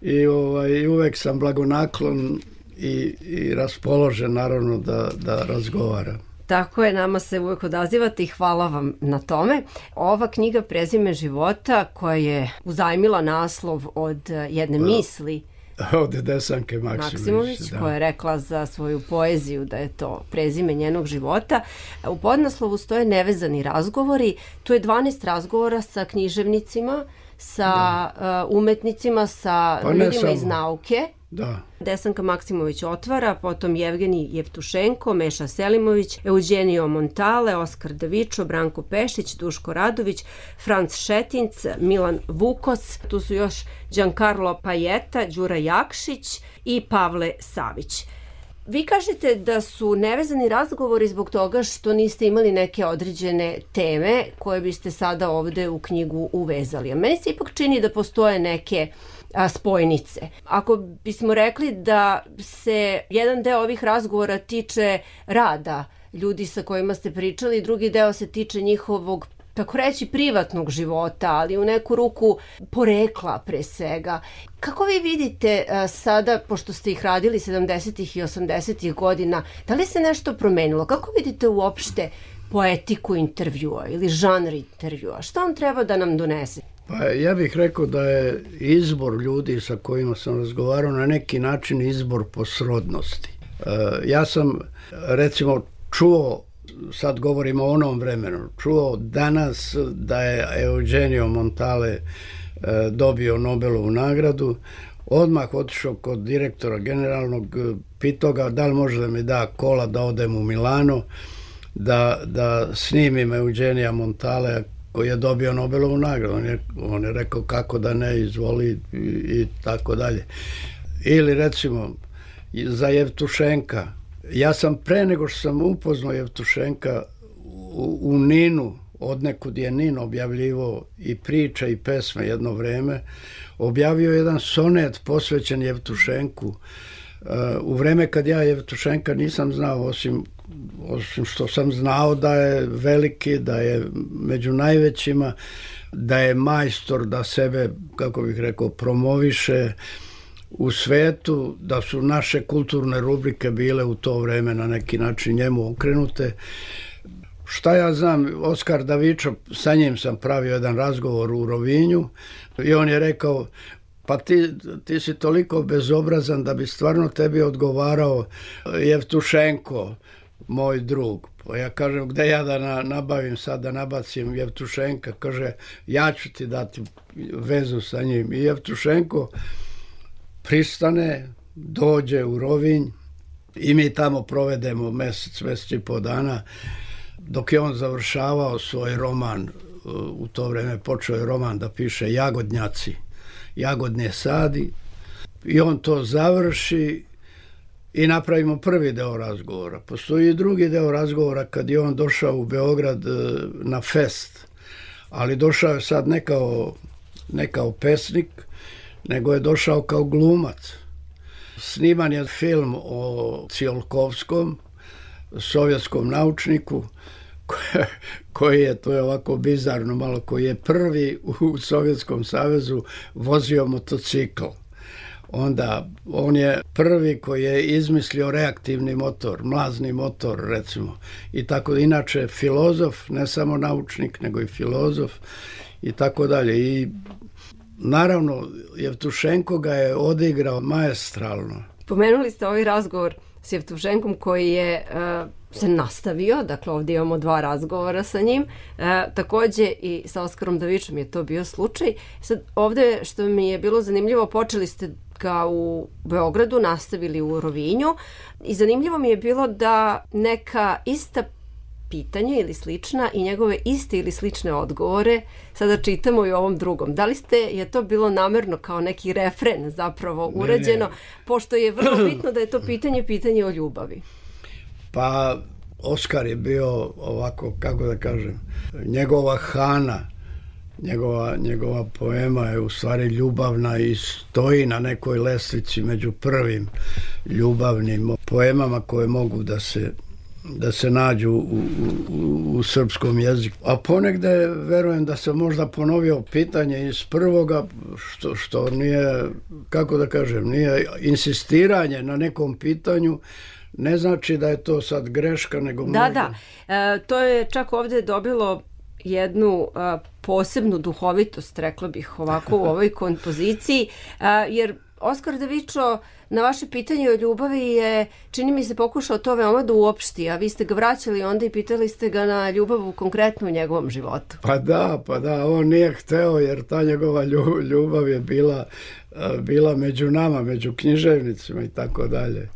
I ovaj, uvek sam blagonaklon i, i raspoložen naravno da, da razgovaram. Tako je, nama se uvek odazivate i hvala vam na tome. Ova knjiga Prezime života koja je uzajmila naslov od eh, jedne misli Od Desanke Maksimović. Maksimović, da. koja je rekla za svoju poeziju da je to prezime njenog života. U podnaslovu stoje nevezani razgovori. Tu je 12 razgovora sa književnicima, sa uh, umetnicima, sa Pa ljudima iz samo. nauke. Da. Desanka Maksimović otvara, potom Jevgenij Jevtušenko, Meša Selimović, Eugenio Montale, Oskar Davičo, Branko Pešić, Duško Radović, Franc Šetinc, Milan Vukos, tu su još Giancarlo Pajeta, Đura Jakšić i Pavle Savić. Vi kažete da su nevezani razgovori zbog toga što niste imali neke određene teme koje biste sada ovde u knjigu uvezali. A meni se ipak čini da postoje neke spojnice. Ako bismo rekli da se jedan deo ovih razgovora tiče rada ljudi sa kojima ste pričali, drugi deo se tiče njihovog tako reći privatnog života, ali u neku ruku porekla pre svega. Kako vi vidite a, sada, pošto ste ih radili 70. i 80. godina, da li se nešto promenilo? Kako vidite uopšte poetiku intervjua ili žanr intervjua? Šta on treba da nam donese? Pa ja bih rekao da je izbor ljudi sa kojima sam razgovarao na neki način izbor po srodnosti. E, ja sam recimo čuo, sad govorimo o onom vremenu, čuo danas da je Eugenio Montale e, dobio Nobelovu nagradu, odmah otišao kod direktora generalnog, e, pitao ga da li može da mi da kola da odem u Milano, da, da snimim Eugenija Montale koji je dobio Nobelovu nagradu. On je, on je rekao kako da ne, izvoli i, i tako dalje. Ili recimo za Jevtušenka. Ja sam pre nego što sam upoznao Jevtušenka u, u Ninu, od nekud je Nin objavljivo i priča i pesme jedno vreme, objavio jedan sonet posvećen Jevtušenku. Uh, u vreme kad ja Jevtušenka nisam znao, osim osim što sam znao da je veliki, da je među najvećima, da je majstor da sebe, kako bih rekao, promoviše u svetu, da su naše kulturne rubrike bile u to vreme na neki način njemu okrenute. Šta ja znam, Oskar Davičo, sa njim sam pravio jedan razgovor u Rovinju i on je rekao, pa ti, ti si toliko bezobrazan da bi stvarno tebi odgovarao Jevtušenko, moj drug. Pa ja kažem, gde ja da na, nabavim sad, da nabacim Jevtušenka? Kaže, ja ću ti dati vezu sa njim. I Jevtušenko pristane, dođe u Rovinj i mi tamo provedemo mesec, mesec i po dana. Dok je on završavao svoj roman, u to vreme počeo je roman da piše Jagodnjaci, Jagodne sadi, i on to završi i napravimo prvi deo razgovora. Postoji i drugi deo razgovora kad je on došao u Beograd e, na fest, ali došao je sad ne kao, ne kao pesnik, nego je došao kao glumac. Sniman je film o Ciolkovskom, sovjetskom naučniku, koji- koji je, to je ovako bizarno malo, koji je prvi u Sovjetskom savezu vozio motocikl onda on je prvi koji je izmislio reaktivni motor, mlazni motor recimo. I tako inače filozof, ne samo naučnik, nego i filozof i tako dalje. I naravno Jevtušenko ga je odigrao maestralno. Pomenuli ste ovaj razgovor s Jevtušenkom koji je e, se nastavio, dakle ovdje imamo dva razgovora sa njim, e, takođe i sa Oskarom Davičom je to bio slučaj. Sad ovde što mi je bilo zanimljivo, počeli ste ga u Beogradu, nastavili u Rovinju i zanimljivo mi je bilo da neka ista pitanja ili slična i njegove iste ili slične odgovore sada čitamo i u ovom drugom. Da li ste, je to bilo namerno kao neki refren zapravo Ne, urađeno, ne. pošto je vrlo bitno da je to pitanje pitanje o ljubavi? Pa Oskar je bio ovako, kako da kažem, njegova hana njegova, njegova poema je u stvari ljubavna i stoji na nekoj lestvici među prvim ljubavnim poemama koje mogu da se da se nađu u, u, u, srpskom jeziku. A ponegde verujem da sam možda ponovio pitanje iz prvoga, što, što nije, kako da kažem, nije insistiranje na nekom pitanju, ne znači da je to sad greška, nego Da, možda... da. E, to je čak ovde dobilo jednu a, posebnu duhovitost, rekla bih ovako u ovoj kompoziciji, a, jer Oskar Davičo na vaše pitanje o ljubavi je, čini mi se, pokušao to veoma da uopšti, a vi ste ga vraćali onda i pitali ste ga na ljubav konkretno u njegovom životu. Pa da, pa da, on nije hteo jer ta njegova lju- ljubav je bila, bila među nama, među književnicima i tako dalje.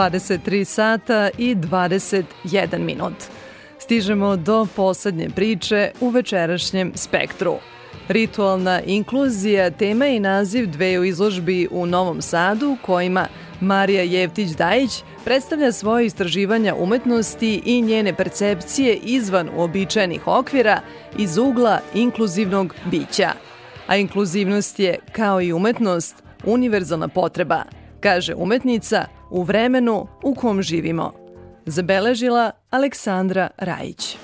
23 sata i 21 minut. Stižemo do poslednje priče u večerašnjem spektru. Ritualna inkluzija tema i naziv dveju izložbi u Novom Sadu kojima Marija Jevtić-Dajić predstavlja svoje istraživanja umetnosti i njene percepcije izvan uobičajenih okvira iz ugla inkluzivnog bića. A inkluzivnost je, kao i umetnost, univerzalna potreba, kaže umetnica u vremenu u kom živimo. Zabeležila Aleksandra Rajić.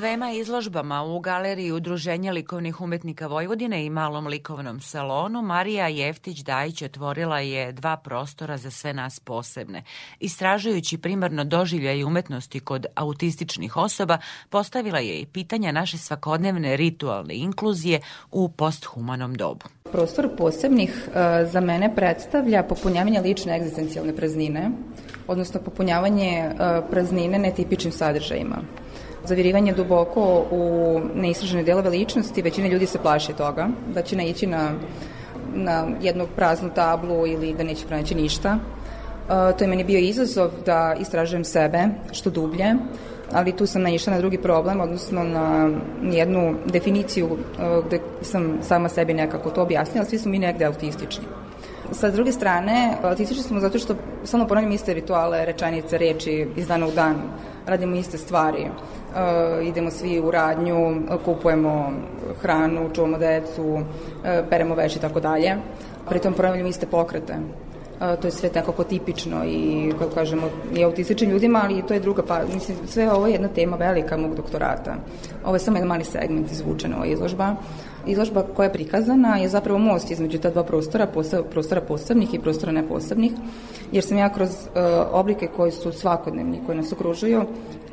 Dvema izložbama u Galeriji Udruženja likovnih umetnika Vojvodine i Malom likovnom salonu Marija Jeftić-Dajić otvorila je dva prostora za sve nas posebne. Istražujući primarno doživljaj umetnosti kod autističnih osoba, postavila je i pitanja naše svakodnevne ritualne inkluzije u posthumanom dobu. Prostor posebnih e, za mene predstavlja popunjavanje lične egzistencijalne praznine, odnosno popunjavanje e, praznine netipičnim sadržajima. Zavirivanje duboko u neistražene delove ličnosti, većina ljudi se plaši toga, da će naići na, na jednu praznu tablu ili da neće pronaći ništa. E, to je meni bio izazov da istražujem sebe što dublje, ali tu sam naišla na drugi problem, odnosno na jednu definiciju e, gde sam sama sebi nekako to objasnila, svi smo mi negde autistični. Sa druge strane, autistični smo zato što samo ponavljamo iste rituale, rečenice, reči iz dana u dan, radimo iste stvari, e, idemo svi u radnju, kupujemo hranu, čuvamo decu, e, peremo veš i tako dalje. Pritom ponavljamo iste pokrete. E, to je sve nekako tipično i, kako kažemo, i autističnim ljudima, ali to je druga pa, mislim, sve ovo je jedna tema velika mog doktorata. Ovo je samo jedan mali segment izvučena ova izložba. Izložba koja je prikazana je zapravo most između ta dva prostora, prostora posebnih i prostora neposebnih, jer sam ja kroz uh, oblike koji su svakodnevni, koji nas okružuju,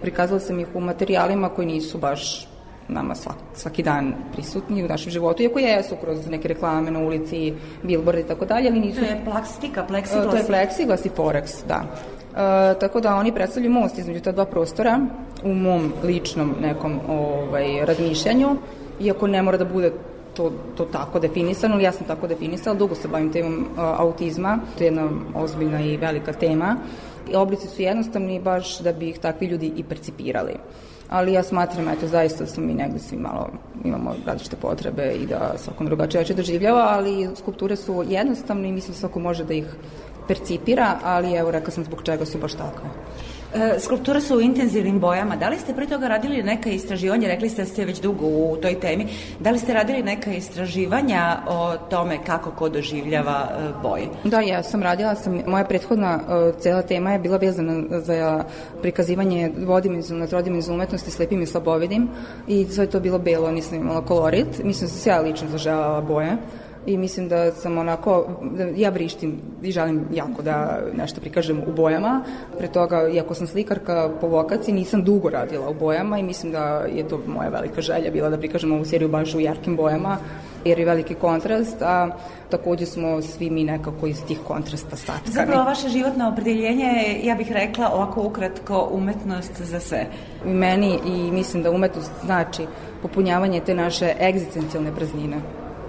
prikazala sam ih u materijalima koji nisu baš nama svak, svaki dan prisutni u našem životu, iako jesu kroz neke reklame na ulici, billboard i tako dalje, ali nisu... To je plastika, Uh, pleksiglas. To je pleksiglas i forex, da. Uh, tako da oni predstavljaju most između ta dva prostora u mom ličnom nekom ovaj, razmišljanju, iako ne mora da bude to, to tako definisano, ali ja sam tako definisala, dugo se bavim temom uh, autizma, to je jedna ozbiljna i velika tema. I oblici su jednostavni baš da bi ih takvi ljudi i percipirali. Ali ja smatram, eto, zaista da smo mi negde svi malo, imamo različite potrebe i da svako drugačije već doživljava, ali skulpture su jednostavne i mislim da svako može da ih percipira, ali evo, rekla sam zbog čega su baš takve. E, Skulpture su u intenzivnim bojama. Da li ste pre toga radili neka istraživanja, rekli ste da ste već dugo u toj temi, da li ste radili neka istraživanja o tome kako ko doživljava e, boje? Da, ja sam radila sam, moja prethodna uh, cela tema je bila vezana za prikazivanje dvodimenzionalne, trodimenzionalne umetnosti slepim i slabovidim i sve to bilo belo, nisam imala kolorit, mislim da se ja lično zaželjala boje i mislim da sam onako, da ja vrištim i želim jako da nešto prikažem u bojama. Pre toga, iako sam slikarka po vokaciji, nisam dugo radila u bojama i mislim da je to moja velika želja bila da prikažem ovu seriju baš u jarkim bojama jer je veliki kontrast, a takođe smo svi mi nekako iz tih kontrasta statkani. Zapravo vaše životno opredeljenje je, ja bih rekla, ovako ukratko, umetnost za sve. I meni i mislim da umetnost znači popunjavanje te naše egzistencijalne praznine.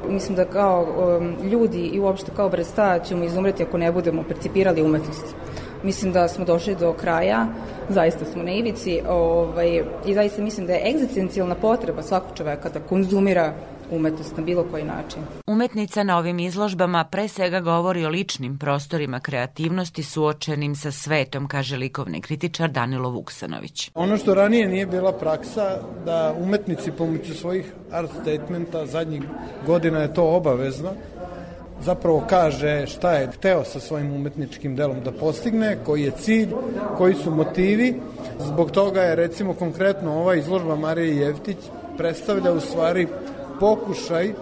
Mislim da kao um, ljudi i uopšte kao vrsta ćemo izumreti ako ne budemo percipirali umetnost. Mislim da smo došli do kraja, zaista smo na ivici ovaj, i zaista mislim da je egzistencijalna potreba svakog čoveka da konzumira umetnost na bilo koji način. Umetnica na ovim izložbama pre svega govori o ličnim prostorima kreativnosti suočenim sa svetom, kaže likovni kritičar Danilo Vuksanović. Ono što ranije nije bila praksa da umetnici pomoću svojih art statementa zadnjih godina je to obavezno zapravo kaže šta je hteo sa svojim umetničkim delom da postigne, koji je cilj, koji su motivi. Zbog toga je recimo konkretno ova izložba Marije Jevtić predstavlja u stvari pokušaj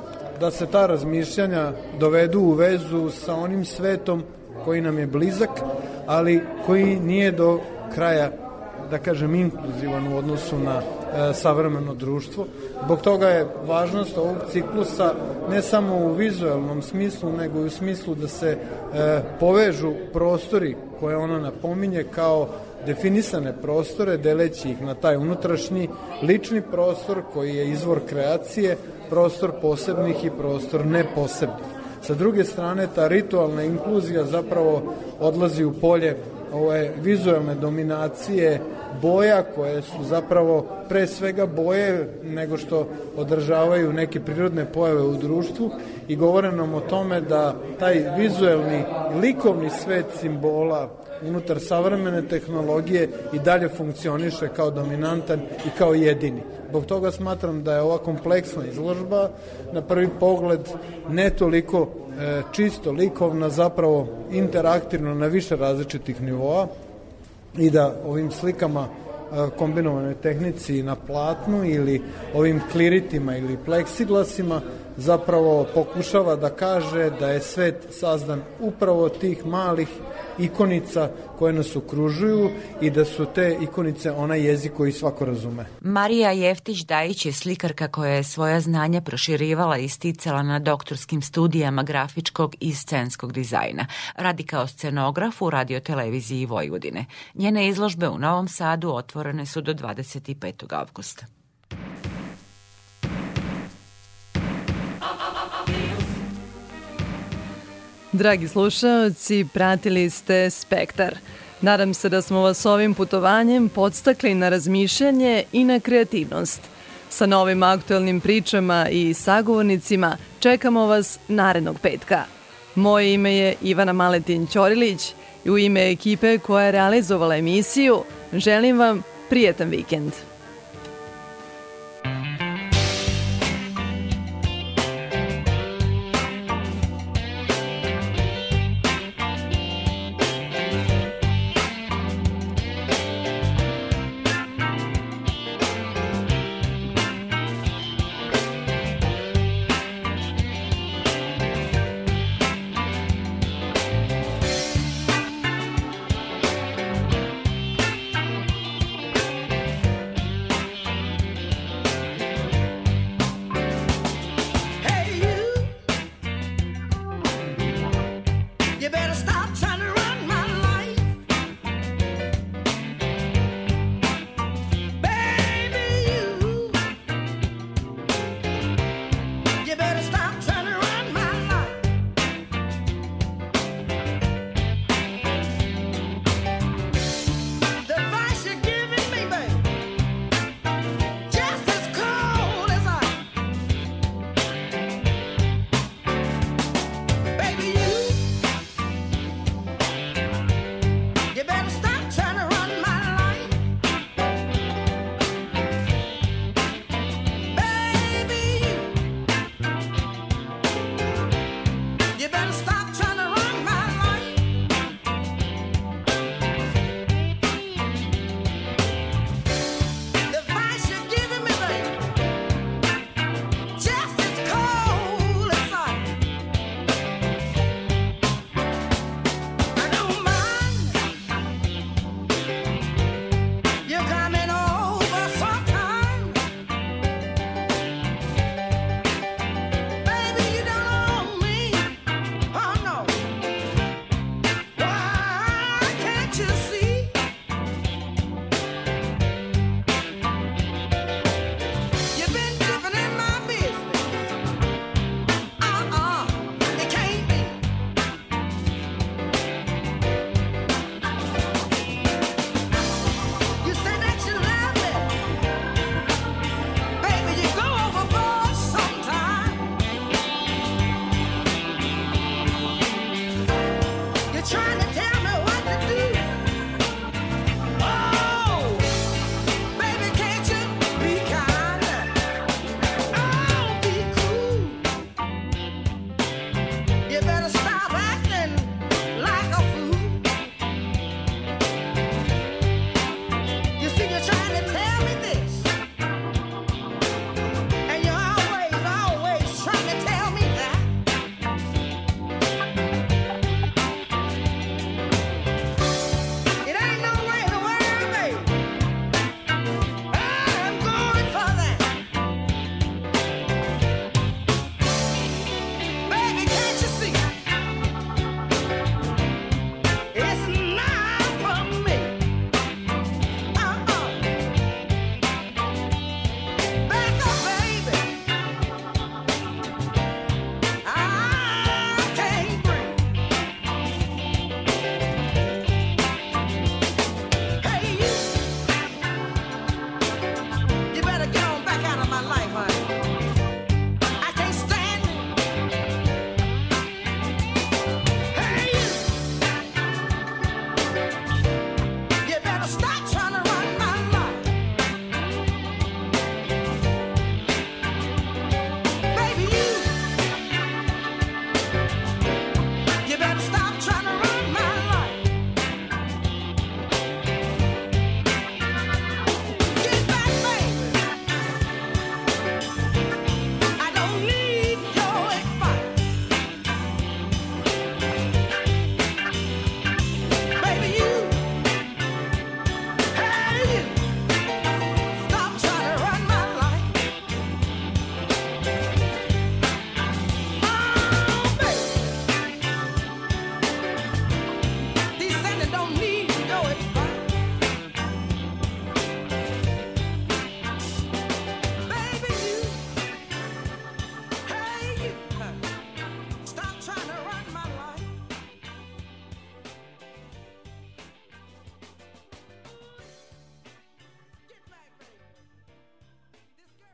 da se ta razmišljanja dovedu u vezu sa onim svetom koji nam je blizak, ali koji nije do kraja da kažem inkluzivan u odnosu na e, savremeno društvo. Zbog toga je važnost ovog ciklusa ne samo u vizualnom smislu, nego i u smislu da se e, povežu prostori koje ona napominje kao definisane prostore, deleći ih na taj unutrašnji lični prostor koji je izvor kreacije, prostor posebnih i prostor neposebnih. Sa druge strane, ta ritualna inkluzija zapravo odlazi u polje ove vizualne dominacije boja koje su zapravo pre svega boje nego što održavaju neke prirodne pojave u društvu i govore nam o tome da taj vizuelni likovni svet simbola unutar savremene tehnologije i dalje funkcioniše kao dominantan i kao jedini. Zbog toga smatram da je ova kompleksna izložba na prvi pogled ne toliko e, čisto likovna, zapravo interaktivno na više različitih nivoa i da ovim slikama e, kombinovanoj tehnici na platnu ili ovim kliritima ili pleksiglasima zapravo pokušava da kaže da je svet sazdan upravo tih malih ikonica koje nas okružuju i da su te ikonice onaj jezik koji svako razume. Marija Jeftić-Dajić je slikarka koja je svoja znanja proširivala i sticala na doktorskim studijama grafičkog i scenskog dizajna. Radi kao scenograf u radioteleviziji Vojvodine. Njene izložbe u Novom Sadu otvorene su do 25. avgusta. Dragi slušaoci, pratili ste Spektar. Nadam se da smo vas ovim putovanjem podstakli na razmišljanje i na kreativnost. Sa novim aktuelnim pričama i sagovornicima čekamo vas narednog petka. Moje ime je Ivana Maletin Ćorilić i u ime ekipe koja je realizovala emisiju želim vam prijetan vikend.